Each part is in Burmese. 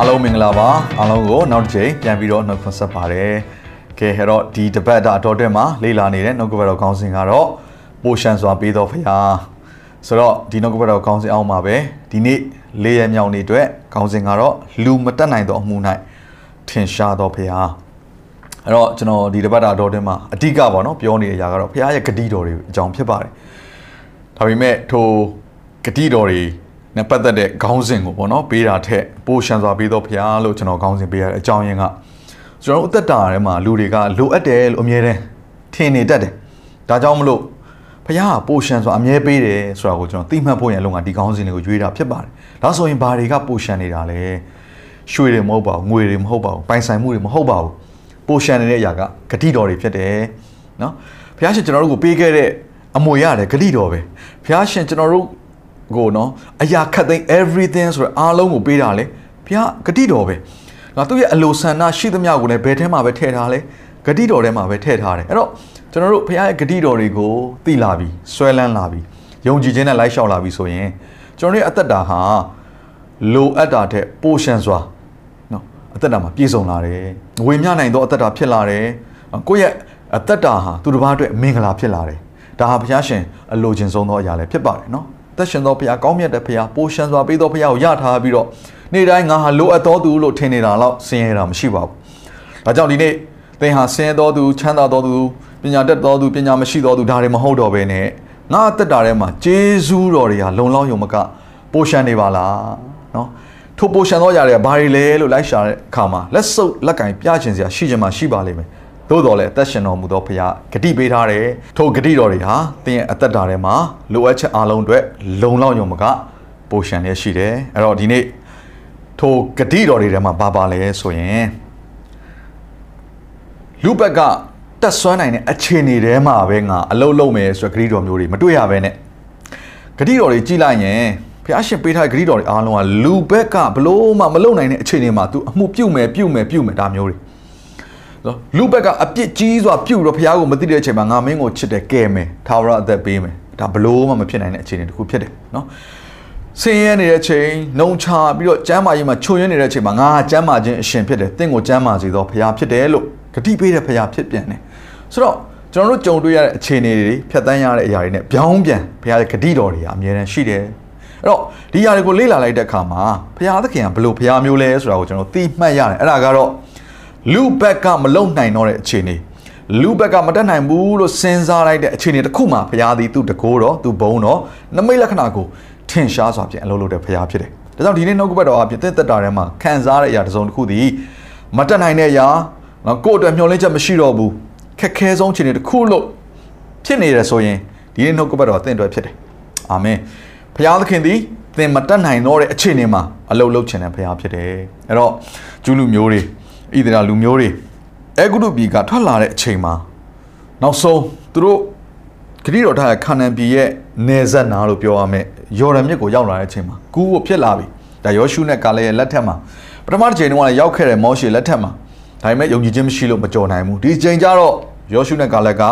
အားလုံးမင်္ဂလာပါအားလုံးကိုနောက်တစ်ချိန်ပြန်ပြီးတော့နှုတ်ခွန်းဆက်ပါတယ်ကဲဟဲ့တော့ဒီတပတ်တာအတော်တက်မှာလေ့လာနေတဲ့နှုတ်ကပတ်တော်ခေါင်းစဉ်ကတော့ပိုရှန်စွာပေးတော်ဖရာဆိုတော့ဒီနှုတ်ကပတ်တော်ခေါင်းစဉ်အောက်မှာပဲဒီနေ့လေးရမြောင်နေအတွက်ခေါင်းစဉ်ကတော့လူမတက်နိုင်သောအမှု၌ထင်ရှားတော်ဖရာအဲ့တော့ကျွန်တော်ဒီတပတ်တာအတော်တက်မှာအဓိကပေါ့နော်ပြောနေတဲ့အရာကတော့ဖရာရဲ့ဂတိတော်တွေအကြောင်းဖြစ်ပါတယ်ဒါပေမဲ့ထိုဂတိတော်တွေ နဲ့ပတ်သက်တဲ့ခေါင်းစဉ်ကိုပေါ့နော်ပေးတာထက်ပိုရှန်စွာပေးတော့ဖရားလို့ကျွန်တော်ခေါင်းစဉ်ပေးရတဲ့အကြောင်းရင်းကကျွန်တော်တို့အသက်တာထဲမှာလူတွေကလိုအပ်တယ်လို့အမြဲတမ်းထင်နေတတ်တယ်ဒါကြောင့်မလို့ဖရားကပိုရှန်စွာအမြဲပေးတယ်ဆိုတာကိုကျွန်တော်သိမှတ်ဖို့ရန်လုံကဒီခေါင်းစဉ်တွေကိုရွေးတာဖြစ်ပါတယ်ဒါဆိုရင်ဘာတွေကပိုရှန်နေတာလဲရွှေတွေမဟုတ်ပါဘူးငွေတွေမဟုတ်ပါဘူးပိုင်ဆိုင်မှုတွေမဟုတ်ပါဘူးပိုရှန်နေတဲ့အရာကဂတိတော်တွေဖြစ်တယ်နော်ဖရားရှင်ကျွန်တော်တို့ကိုပေးခဲ့တဲ့အမွေရတယ်ဂတိတော်ပဲဖရားရှင်ကျွန်တော်တို့ ကိုနော်အရာခတ်သိမ်း everything ဆိုတော့အားလုံးကိုပေးတာလေဘုရားဂတိတော်ပဲငါသူ့ရဲ့အလိုဆန္ဒရှိသမျှကိုလည်းဘယ်ထဲမှာပဲထည့်ထားလဲဂတိတော်ထဲမှာပဲထည့်ထားတယ်အဲ့တော့ကျွန်တော်တို့ဘုရားရဲ့ဂတိတော်တွေကိုသိလာပြီဆွဲလန်းလာပြီယုံကြည်ခြင်းနဲ့လိုက်လျှောက်လာပြီဆိုရင်ကျွန်တော်တို့ရဲ့အသက်တာဟာလိုအပ်တာတဲ့ပိုရှန်စွာနော်အသက်တာမှာပြည့်စုံလာတယ်ဝေမျှနိုင်သောအသက်တာဖြစ်လာတယ်ကိုယ့်ရဲ့အသက်တာဟာသူတစ်ပါးအတွက်မင်္ဂလာဖြစ်လာတယ်ဒါဟာဘုရားရှင်အလိုချင်ဆုံးသောအရာလည်းဖြစ်ပါတယ်နော် သက်ရှင်သောဘုရားကောင်းမြတ်တဲ့ဘုရားပိုရှန်စွာပေးသောဘုရားကိုယထားပြီးတော့နေ့တိုင်းငါဟာလိုအပ်သောသူလို့ထင်နေတာတော့ဆင်းရဲတာမရှိပါဘူး။ဒါကြောင့်ဒီနေ့သင်ဟာဆင်းရဲသောသူချမ်းသာသောသူပညာတတ်သောသူပညာမရှိသောသူဒါတွေမဟုတ်တော့ဘဲနဲ့ငါအသက်တာထဲမှာဂျေဇူးတော်တွေဟာလုံလောက်ယုံမကပိုရှန်နေပါလားနော်ထိုပိုရှန်သောຢာတွေကဘာတွေလဲလို့လိုက်ရှာတဲ့အခါမှာလက်စုပ်လက်ကင်ပြချင်စရာရှိချင်မှရှိပါလိမ့်မယ်။ သို့တော်လည်းအသက်ရှင်တော်မူသောဖခင်ဂတိပေးထားတယ်ထိုဂတိတော်တွေဟာသင်ရဲ့အသက်တာထဲမှာလိုအပ်ချက်အလုံးအတွက်လုံလောက်ရုံမကပိုရှန်လည်းရှိတယ်အဲ့တော့ဒီနေ့ထိုဂတိတော်တွေထဲမှာဘာပါလဲဆိုရင်လူဘက်ကတက်ဆွမ်းနိုင်တဲ့အခြေအနေထဲမှာပဲငါအလုံးလုံးမယ်ဆိုတဲ့ဂတိတော်မျိုးတွေမတွေ့ရဘဲနဲ့ဂတိတော်တွေကြည်လိုက်ရင်ဖះရှင်ပေးထားတဲ့ဂတိတော်တွေအားလုံးကလူဘက်ကဘလို့မှမလုံနိုင်တဲ့အခြေအနေမှာ तू အမှုပြုတ်မယ်ပြုတ်မယ်ပြုတ်မယ်ဒါမျိုးတွေ နော်လူဘက်ကအပြစ်ကြီးစွာပြုတ်တော့ဖះကိုမသိတဲ့အချိန်မှာငါမင်းကိုချစ်တယ်ကဲမယ်ထာဝရအသက်ပေးမယ်ဒါဘလို့မှမဖြစ်နိုင်တဲ့အခြေအနေတစ်ခုဖြစ်တယ်နော်ဆင်းရဲနေတဲ့အချိန်နှုံချပြီးတော့ကျမ်းမာရေးမှာချုံရင်းနေတဲ့အချိန်မှာငါကျမ်းမာခြင်းအရှင်ဖြစ်တယ်တင့်ကိုကျမ်းမာစေသောဖះဖြစ်တယ်လို့ဂတိပေးတဲ့ဖះဖြစ်ပြန်တယ်ဆိုတော့ကျွန်တော်တို့ကြုံတွေ့ရတဲ့အခြေအနေတွေဖြတ်တန်းရတဲ့အရာတွေနဲ့ပြောင်းပြန်ဖះရဲ့ဂတိတော်တွေကအများတန်းရှိတယ်အဲ့တော့ဒီຢာတွေကိုလေ့လာလိုက်တဲ့အခါမှာဖះသခင်ကဘလို့ဖះမျိုးလဲဆိုတာကိုကျွန်တော်သိမှတ်ရတယ်အဲ့ဒါကတော့ လူဘက်ကမလုံနိုင်တော့တဲ့အခြေအနေလူဘက်ကမတက်နိုင်ဘူးလို့စဉ်းစားလိုက်တဲ့အခြေအနေတစ်ခုမှာဖះသည်သူ့တကိုးတော့သူ့ဘုံတော့နမိတ်လက္ခဏာကိုထင်ရှားစွာဖြင့်အလုပ်လုပ်တဲ့ဖះဖြစ်တယ်ဒါကြောင့်ဒီနေ့နှုတ်ကပတ်တော်အပြင်သက်သက်တာထဲမှာခံစားတဲ့အရာတစ်စုံတစ်ခုသည်မတက်နိုင်တဲ့အရာနော်ကိုယ့်အတွက်မျှော်လင့်ချက်မရှိတော့ဘူးခက်ခဲဆုံးအခြေအနေတစ်ခုလို့ဖြစ်နေတယ်ဆိုရင်ဒီနေ့နှုတ်ကပတ်တော်အသင်အတွက်ဖြစ်တယ်အာမင်ဖခင်သခင်သည်သင်မတတ်နိုင်တော့တဲ့အခြေအနေမှာအလုတ်လုတ်ချင်တဲ့ဖခင်ဖြစ်တယ်အဲ့တော့ဂျူးလူမျိုးတွေ ဣသရေလလူမျိုးတွေအဲဂုတုပြည်ကထွက်လာတဲ့အချိန်မှာနောက်ဆုံးသူတို့ဂရိတော်ထားတဲ့ခါနန်ပြည်ရဲ့နေဆက်နာလို့ပြောရမယ်ယော်ဒန်မြစ်ကိုရောက်လာတဲ့အချိန်မှာကူးဖို့ဖြစ်လာပြီဒါယောရှုနဲ့ကာလေရဲ့လက်ထက်မှာပထမတစ်ချိန်တုန်းကလည်းရောက်ခဲ့တဲ့မောရှေလက်ထက်မှာဒါပေမဲ့ယုံကြည်ခြင်းမရှိလို့မကြော်နိုင်ဘူးဒီချိန်ကျတော့ယောရှုနဲ့ကာလက်က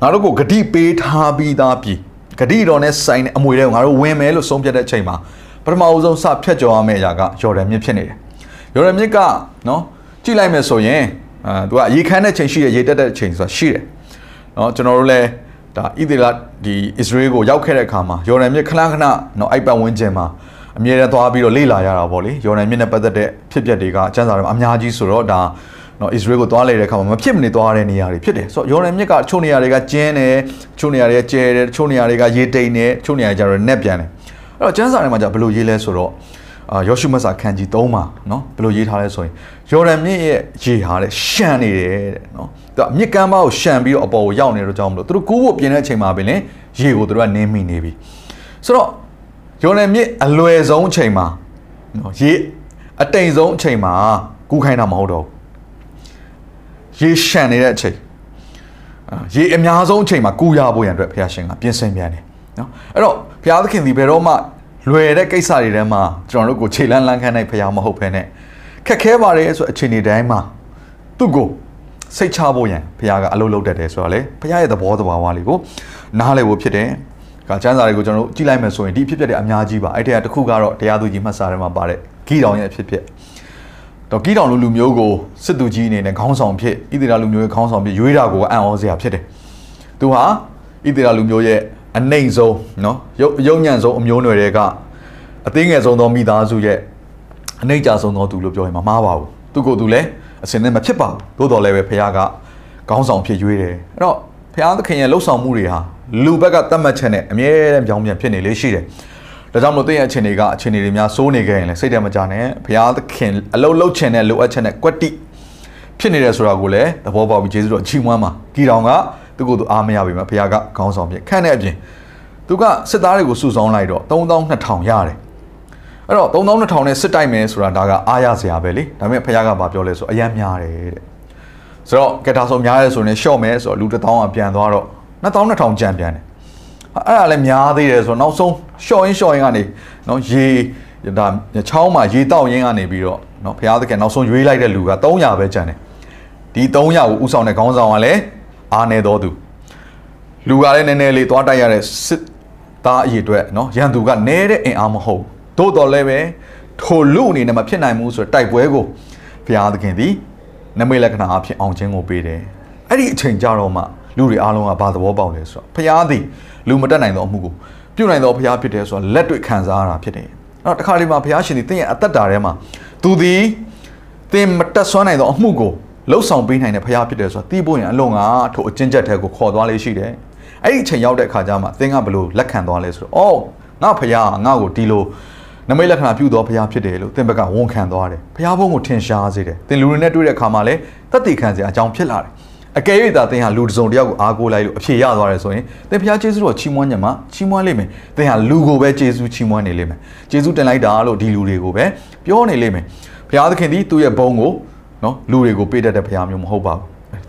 ငါတို့ကိုဂတိပေးထားပြီးသားပြီဂတိတော်နဲ့ဆိုင်တဲ့အမွေတွေကိုငါတို့ဝင်မယ်လို့ဆုံးဖြတ်တဲ့အချိန်မှာပထမအဦးဆုံးစဖြတ်ကျော်ရမယ့်အရာကယော်ဒန်မြစ်ဖြစ်နေတယ်ယော်ဒန်မြစ်ကနော် ကြည့်လိုက်မယ်ဆိုရင်အာသူကရေခမ်းတဲ့ချိန်ရှိတယ်ရေတက်တဲ့ချိန်ဆိုတာရှိတယ်နော်ကျွန်တော်တို့လည်းဒါဣသရေလဒီအစ္စရေးကိုရောက်ခဲ့တဲ့အခါမှာယော်ဒန်မြစ်ခဏခဏနော်အိုက်ပတ်ဝန်းကျင်မှာအမြဲတမ်းသွားပြီးတော့လေ့လာရတာပေါ့လေယော်ဒန်မြစ်နဲ့ပတ်သက်တဲ့ဖြစ်ပျက်တွေကစံစာတွေမှာအများကြီးဆိုတော့ဒါနော်အစ္စရေးကိုသွားလေတဲ့အခါမှာမဖြစ်မနေသွားတဲ့နေရာတွေဖြစ်တယ်ဆိုတော့ယော်ဒန်မြစ်ကချို့နေရာတွေကကျင်းတယ်ချို့နေရာတွေကကျဲတယ်ချို့နေရာတွေကရေတိမ်တယ်ချို့နေရာကျတော့နက်ပြန်တယ်အဲ့တော့စံစာတွေမှာじゃဘယ်လိုရေးလဲဆိုတော့ အာယောရှုမတ်စာခန်းကြီး3မှာနော်ဘယ်လိုရေးထားလဲဆိုရင်ယော်ဒန်မြစ်ရဲ့ရေဟာတဲ့ရှန်နေတယ်တဲ့နော်သူကမြစ်ကမ်းပါကိုရှန်ပြီးတော့အပေါ်ကိုရောက်နေတော့ကြောင်းမလို့သူတို့ကူးဖို့ပြင်တဲ့အချိန်မှာပင်လေရေကိုသူတို့ကနင်းမိနေပြီဆိုတော့ယော်ဒန်မြစ်အလွယ်ဆုံးအချိန်မှာနော်ရေအတိမ်ဆုံးအချိန်မှာကူးခိုင်းတာမဟုတ်တော့ဘူးရေရှံနေတဲ့အချိန်အာရေအများဆုံးအချိန်မှာကူးရဖို့ရန်အတွက်ဘုရားရှင်ကပြင်ဆင်ပြန်တယ်နော်အဲ့တော့ဘုရားသခင်ဒီဘယ်တော့မှ လွယ်တဲ့ကိစ္စတွေထဲမှာကျွန်တော်တို့ကိုခြေလန်းလန်းခန်းနိုင်ဘုရားမဟုတ်ဘဲနဲ့ခက်ခဲပါတယ်ဆိုအချိန်တွေတိုင်းမှာသူ့ကိုစိတ်ချဖို့ရန်ဘုရားကအလုပ်လုပ်တတ်တယ်ဆိုတော့လေဘုရားရဲ့သဘောတဘာဝလေးကိုနားလည်ဖို့ဖြစ်တယ်ကကျမ်းစာတွေကိုကျွန်တော်တို့ကြည့်လိုက်မယ်ဆိုရင်ဒီအဖြစ်အပျက်တွေအများကြီးပါအဲ့ဒီကတစ်ခုကတော့တရားသူကြီးမှတ်စာထဲမှာပါတဲ့ဂီတောင်ရဲ့အဖြစ်အပျက်တော့ဂီတောင်လူလူမျိုးကိုစစ်သူကြီးအနေနဲ့ခေါင်းဆောင်ဖြစ်ဣသရေလလူမျိုးရဲ့ခေါင်းဆောင်ဖြစ်ရွေးတာကိုအံ့ဩစရာဖြစ်တယ်သူဟာဣသရေလလူမျိုးရဲ့ အနှိမ်ဆုံးနော်ရုပ်ရုပ်ညံ့ဆုံးအမျိုးအနွယ်တွေကအသေးငယ်ဆုံးသောမိသားစုရဲ့အနှိမ်ကြဆုံးသောသူလို့ပြောရင်မမှားပါဘူးသူကိုယ်သူလည်းအစင်နဲ့မဖြစ်ပါဘူးသို့တော်လည်းပဲဖခင်ကခေါင်းဆောင်ဖြစ်ရွေးတယ်အဲ့တော့ဖခင်သခင်ရဲ့လှုပ်ဆောင်မှုတွေဟာလူဘက်ကတတ်မှတ်ချက်နဲ့အမြဲတမ်းပြောင်းပြန်ဖြစ်နေလေရှိတယ်ဒါကြောင့်မလို့တင့်ရဲ့အခြေအနေကအခြေအနေတွေများစိုးနေခဲ့ရင်လည်းစိတ်ထဲမကြနဲ့ဘုရားသခင်အလုတ်လုတ်ချင်တဲ့လိုအပ်ချက်နဲ့ကွက်တိဖြစ်နေတယ်ဆိုတာကိုလည်းသဘောပေါက်ပြီးယေရှုတော်ချီးမွမ်းပါ။ကြည်တော်က သူကိုယ်သူအားမရပြီမှာဘုရားကခေါင်းဆောင်ဖြစ်ခန့်တဲ့အပြင်သူကစစ်သားတွေကိုစုဆောင်းလိုက်တော့3200ရတယ်အဲ့တော့3200နဲ့စစ်တိုက်မယ်ဆိုတာဒါကအားရစရာပဲလေဒါပေမဲ့ဘုရားကပြောလဲဆိုအယမ်းများတယ်တဲ့ဆိုတော့ကက်တာဆိုများရဲဆိုရင်ရှော့မယ်ဆိုတော့လူ1000ကပြန်သွားတော့2200ကျန်ပြန်တယ်အဲ့ဒါလည်းများသေးတယ်ဆိုတော့နောက်ဆုံးရှော့ရင်းရှော့ရင်းကနေနော်ရေဒါချောင်းမှာရေတောက်ရင်းကနေပြီးတော့နော်ဘုရားသခင်နောက်ဆုံးရွေးလိုက်တဲ့လူက300ပဲကျန်တယ်ဒီ300ကိုဥဆောင်တဲ့ခေါင်းဆောင်ကလည်း အားနေတော်သူလူကလည်းနည်းနည်းလေးသွားတိုက်ရတဲ့စစ်သားအရေးအတွက်နော်ရန်သူကနဲတဲ့အင်အားမဟုတ်သို့တော်လည်းပဲထိုလူအနေနဲ့မဖြစ်နိုင်ဘူးဆိုတော့တိုက်ပွဲကိုဘုရားသခင်သည်နမိတ်လက္ခဏာအဖြစ်အောင်ခြင်းကိုပေးတယ်အဲ့ဒီအချိန်ကြတော့မှလူတွေအားလုံးကဘာသဘောပေါက်လဲဆိုတော့ဘုရားသည်လူမတက်နိုင်သောအမှုကိုပြုနိုင်သောဘုရားဖြစ်တယ်ဆိုတော့လက်တွေ့ခံစားရတာဖြစ်တယ်အဲ့တော့တခါလေးမှာဘုရားရှင်သည်တင့်ရဲ့အသက်တာထဲမှာသူသည်သင်မတက်ဆွမ်းနိုင်သောအမှုကို လှုပ်ဆောင်ပေးနိုင်တဲ့ဘုရားဖြစ်တယ်ဆိုတော့တီးဖို့ရင်အလုံးကထိုအကျဉ်းချက်ထဲကိုခေါ်သွားလေးရှိတယ်အဲ့ဒီအချိန်ရောက်တဲ့အခါကျမှသင်ကဘလို့လက်ခံသွားလဲဆိုတော့အော်ငါဘုရားငါ့ကိုဒီလိုနမိတ်လက္ခဏာပြုသောဘုရားဖြစ်တယ်လို့သင်ဘက်ကဝန်ခံသွားတယ်ဘုရားဘုန်းကိုထင်ရှားစေတယ်သင်လူတွေနဲ့တွေ့တဲ့အခါမှာလည်းတသက်ခံစရာအကြောင်းဖြစ်လာတယ်အကယ်၍သာသင်ဟာလူတစ်စုံတစ်ယောက်ကိုအားကိုးလိုက်လို့အဖြေရသွားတယ်ဆိုရင်သင်ဘုရားကျေးဇူးတော်ချီးမွမ်းညမှာချီးမွမ်းလိမ့်မယ်သင်ဟာလူကိုပဲကျေးဇူးချီးမွမ်းနေလိမ့်မယ်ကျေးဇူးတင်လိုက်တာလို့ဒီလူတွေကိုပဲပြောနေလိမ့်မယ်ဘုရားသခင်သည်သူ့ရဲ့ဘုန်းကို နော်လူတွေကိုပေးတတ်တဲ့ဘုရားမျိုးမဟုတ်ပါဘူး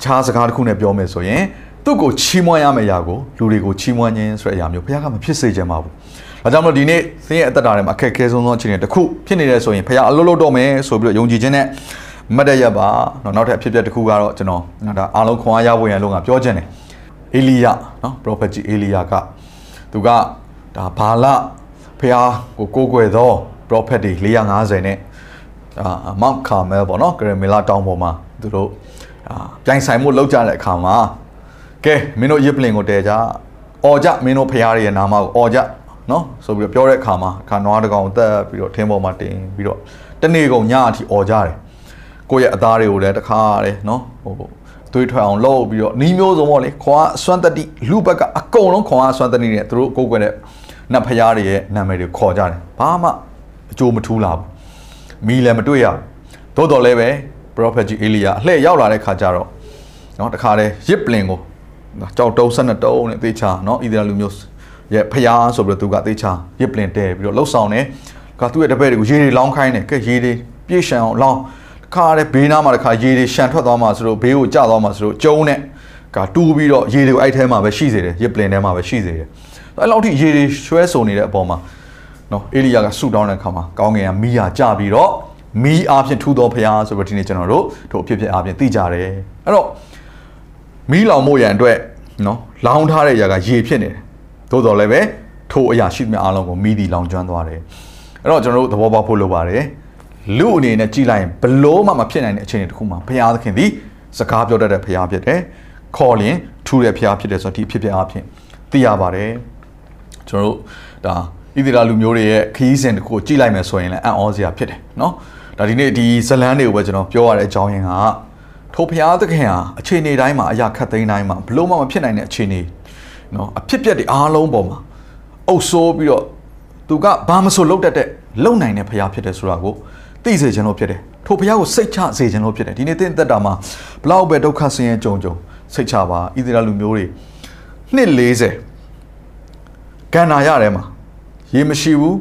ခြားစကားတစ်ခုနဲ့ပြောမယ်ဆိုရင်သူ့ကိုချီးမွမ်းရမယ့်အရာကိုလူတွေကိုချီးမွမ်းခြင်းဆိုတဲ့အရာမျိုးဘုရားကမဖြစ်စေချင်ပါဘူး။ဒါကြောင့်မလို့ဒီနေ့သင်ရဲ့အသက်တာထဲမှာအခက်အခဲဆုံးသောအခြေအနေတစ်ခုဖြစ်နေတယ်ဆိုရင်ဘုရားအလုပ်လုပ်တော့မယ်ဆိုပြီးတော့ယုံကြည်ခြင်းနဲ့မတ်တရပါနော်နောက်ထပ်အဖြစ်အပျက်တစ်ခုကတော့ကျွန်တော်ဒါအားလုံးခွန်အားရဖို့ရန်လို့ငါပြောခြင်းတယ်။အေလိယနော် prophet ကြီးအေလိယကသူကဒါဘာလဘုရားကိုကိုးကွယ်သော prophet တွေ450နဲ့အာ မောက်ကာမဲပေါ့နော်ဂရမီလာတောင်ပေါ်မှာသူတို့အာပြိုင်ဆိုင်မှုလောက်ကြတဲ့အခါမှာကဲမင်းတို့ရစ်ပလင်ကိုတဲကြအော်ကြမင်းတို့ဖရားရဲ့နာမကိုအော်ကြနော်ဆိုပြီးတော့ပြောတဲ့အခါမှာခါနွားတကောင်တက်ပြီးတော့ထင်းပေါ်မှာတင်ပြီးတော့တနေ့ကုန်ညအထိအော်ကြတယ်ကိုယ့်ရဲ့အသားတွေကိုလည်းတခါရတယ်နော်ဟိုသွေးထွက်အောင်လုပ်ပြီးတော့နီးမျိုးစုံပေါ့လေခွာအစွမ်းတတိလူဘက်ကအကုန်လုံးခွာအစွမ်းတတိနဲ့သူတို့ကိုယ်ကွယ်တဲ့နတ်ဖရားတွေရဲ့နာမည်တွေခေါ်ကြတယ်ဘာမှအကျိုးမထူးလာဘူး မီလည်းမတွေ့ရဘူးသို့တော်လည်းပဲ prophet ကြီးအေလီယာအလှည့်ရောက်လာတဲ့ခါကျတော့เนาะတခါတည်းရစ်ပလင်ကိုကြောက်တုံး12တုံးနဲ့သေချာเนาะဣသရေလလူမျိုးရဲ့ဖျားဆိုပြီးတော့သူကသေချာရစ်ပလင်တဲပြီးတော့လှုပ်ဆောင်တယ်ကသူ့ရဲ့တပည့်တွေကိုရေတွေလောင်းခိုင်းတယ်ကဲရေတွေပြည့်ရှံအောင်လောင်းတခါတည်းဘေးနားမှာတခါရေတွေရှံထွက်သွားမှာဆိုတော့ဘေးကိုကျသွားမှာဆိုတော့ကျုံးနဲ့ကတူးပြီးတော့ရေတွေကိုအဲ့ထဲမှာပဲရှိစေတယ်ရစ်ပလင်ထဲမှာပဲရှိစေတယ်အဲ့လောက်ထိရေတွေရွှဲစုံနေတဲ့အပေါ်မှာ နော်အေလိယာကဆူတောင်းတဲ့အခါမှာကောင်းကင်ကမီးရကြပြီးတော့မီးအားဖြင့်ထူတော်ဖရားဆိုပြီးဒီနေ့ကျွန်တော်တို့တို့အဖြစ်ဖြစ်အားဖြင့်သိကြတယ်အဲ့တော့မီးလောင်မို့ရန်အတွက်နော်လောင်ထားတဲ့အရာကရေဖြစ်နေတယ်သို့တော်လည်းပဲထိုအရာရှိသမျှအားလုံးကိုမီးဒီလောင်ကျွမ်းသွားတယ်အဲ့တော့ကျွန်တော်တို့သဘောပေါက်ဖို့လိုပါတယ်လူအနေနဲ့ကြည်လိုက်ရင်ဘလို့မှမဖြစ်နိုင်တဲ့အခြေအနေတစ်ခုမှာဘုရားသခင်သည်စကားပြောတတ်တဲ့ဘုရားဖြစ်တယ်ခေါ်လင်ထူတဲ့ဘုရားဖြစ်တယ်ဆိုတော့ဒီဖြစ်ဖြစ်အားဖြင့်သိရပါတယ်ကျွန်တော်တို့ဒါ ဣသရေလလူမျိုးတွေရဲ့ခရီးစဉ်တစ်ခုကြည့်လိုက်မယ်ဆိုရင်လည်းအံ့ဩစရာဖြစ်တယ်နော်ဒါဒီနေ့ဒီဇလန်းတွေကိုပဲကျွန်တော်ပြောရတဲ့အကြောင်းရင်းကထိုဘုရားသခင်ဟာအခြေအနေတိုင်းမှာအရာခတ်သိမ်းတိုင်းမှာဘလို့မှမဖြစ်နိုင်တဲ့အခြေအနေနော်အဖြစ်ပြက်တွေအားလုံးပေါ်မှာအုပ်ဆိုးပြီးတော့သူကဘာမဆိုလုပ်တတ်တဲ့လုံနိုင်တဲ့ဘုရားဖြစ်တယ်ဆိုတာကိုသိစေခြင်းလို့ဖြစ်တယ်ထိုဘုရားကိုစိတ်ချစေခြင်းလို့ဖြစ်တယ်ဒီနေ့သင်သက်တာမှာဘလောက်ပဲဒုက္ခဆင်းရဲကြုံကြုံစိတ်ချပါဣသရေလလူမျိုးတွေနှစ်40ကန္နာရထဲမှာ ရေမရှိဘူး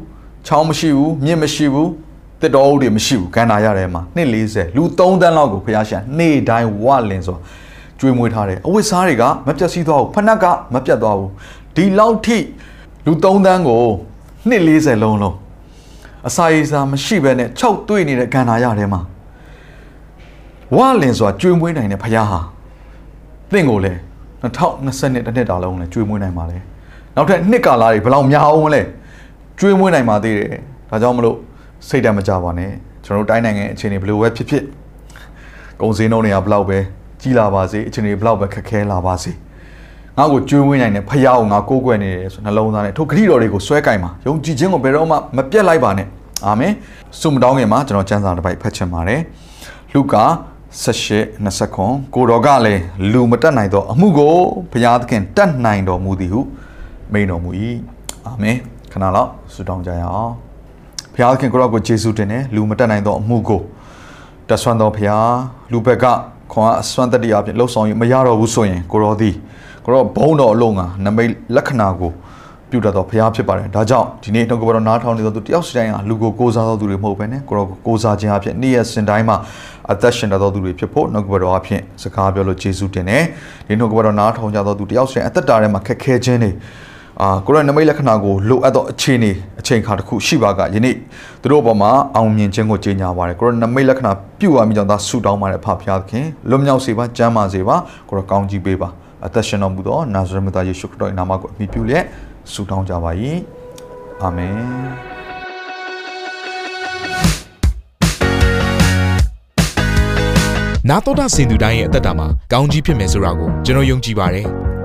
ချောင်းမရှိဘူးမြင့်မရှိဘူးတစ်တော်ဦးတွေမရှိဘူးကန်နာရထဲမှာနှစ်40လူ3တန်းလောက်ကိုဖျားရှင်နေ့တိုင်းဝလင်ဆိုကျွေးမွေးထားတယ်အဝတ်စားတွေကမပြတ်စည်းသွားဘူးဖနက်ကမပြတ်သွားဘူးဒီလောက်ထိလူ3တန်းကိုနှစ်40လုံးလုံးအစာရေစာမရှိဘဲနဲ့6တွေ့နေတဲ့ကန်နာရထဲမှာဝလင်ဆိုတာကျွေးမွေးနိုင်တဲ့ဖျားဟာသင်ကိုလေ2020နှစ်တစ်နှစ်တာလုံးလဲကျွေးမွေးနိုင်ပါလေနောက်ထပ်နှစ်ကာလတွေဘယ်လောက်များအောင်လဲ ကျွေးမွေးနိုင်ပါသေးတယ်ဒါကြောင့်မလို့စိတ်တမကြပါနဲ့ကျွန်တော်တို့တိုင်းနိုင်ငံအခြေအနေဘယ်လိုပဲဖြစ်ဖြစ်ကုန်စည်နှုန်းတွေကဘယ်လောက်ပဲကြီးလာပါစေအခြေအနေဘယ်လောက်ပဲခက်ခဲလာပါစေငါ့ကိုကျွေးမွေးနိုင်တဲ့ဖယားကိုငါကိုးကွယ်နေတယ်ဆိုနှလုံးသားနဲ့ထိုဂရိတော်တွေကိုဆွဲကင်ပါယုံကြည်ခြင်းကိုဘယ်တော့မှမပြတ်လိုက်ပါနဲ့အာမင်ဆုမတောင်းခင်မှာကျွန်တော်ကျမ်းစာတစ်ပိုက်ဖတ်ချင်ပါတယ်လူကာ18 20ခွန်ကိုတော်ကလည်းလူမတက်နိုင်သောအမှုကိုဘုရားသခင်တတ်နိုင်တော်မူသည်ဟုမိန်တော်မူ၏အာမင်ခ ဏလောက်ဆုတောင်းကြရအောင်ဘုရားသခင်ကိုရောကိုယေရှုတင်တယ်လူမတက်နိုင်သောအမှုကိုတဆွမ်းတော်ဘုရားလူဘက်ကခွန်အားအစွမ်းတတ္တိအပြင်လှုပ်ဆောင်ရမရတော့ဘူးဆိုရင်ကိုရောသည်ကိုရောဘုံတော်အလုံးကနမိတ်လက္ခဏာကိုပြုတတ်သောဘုရားဖြစ်ပါတယ်ဒါကြောင့်ဒီနေ့နှုတ်ကပတော်နားထောင်နေသောသူတယောက်စီတိုင်းဟာလူကိုကိုးစားသောသူတွေမဟုတ်ဘဲနဲ့ကိုရောကိုးစားခြင်းအဖြစ်နေ့ရက်စဉ်တိုင်းမှာအသက်ရှင်တတ်သောသူတွေဖြစ်ဖို့နှုတ်ကပတော်အဖြစ်စကားပြောလို့ယေရှုတင်တယ်ဒီနှုတ်ကပတော်နားထောင်ကြသောသူတယောက်စီတိုင်းအသက်တာထဲမှာခက်ခဲခြင်းတွေ အာကိုရောနမိတ်လက္ခဏာကိုလိုအပ်သောအခြေအနေအချိန်ခါတစ်ခုရှိပါကယနေ့သူတို့ဘက်မှာအောင်မြင်ခြင်းကိုကြေညာပါတယ်ကိုရောနမိတ်လက္ခဏာပြုဝါမိကြောင့်သာဆုတောင်းပါတယ်ဖဖျားသခင်လွတ်မြောက်စေပါကျမ်းမာစေပါကိုရောကောင်းကြီးပေးပါအသက်ရှင်တော်မူသောနာဇရက်မြတ်သားယေရှုခရစ်တော်၏နာမကိုအမိပြုလျက်ဆုတောင်းကြပါ၏အာမင်နာတော်တာစင်သူတိုင်းရဲ့အသက်တာမှာကောင်းကြီးဖြစ်မယ်ဆိုတာကိုကျွန်တော်ယုံကြည်ပါတယ်။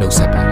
နှုတ်ဆက်ပါ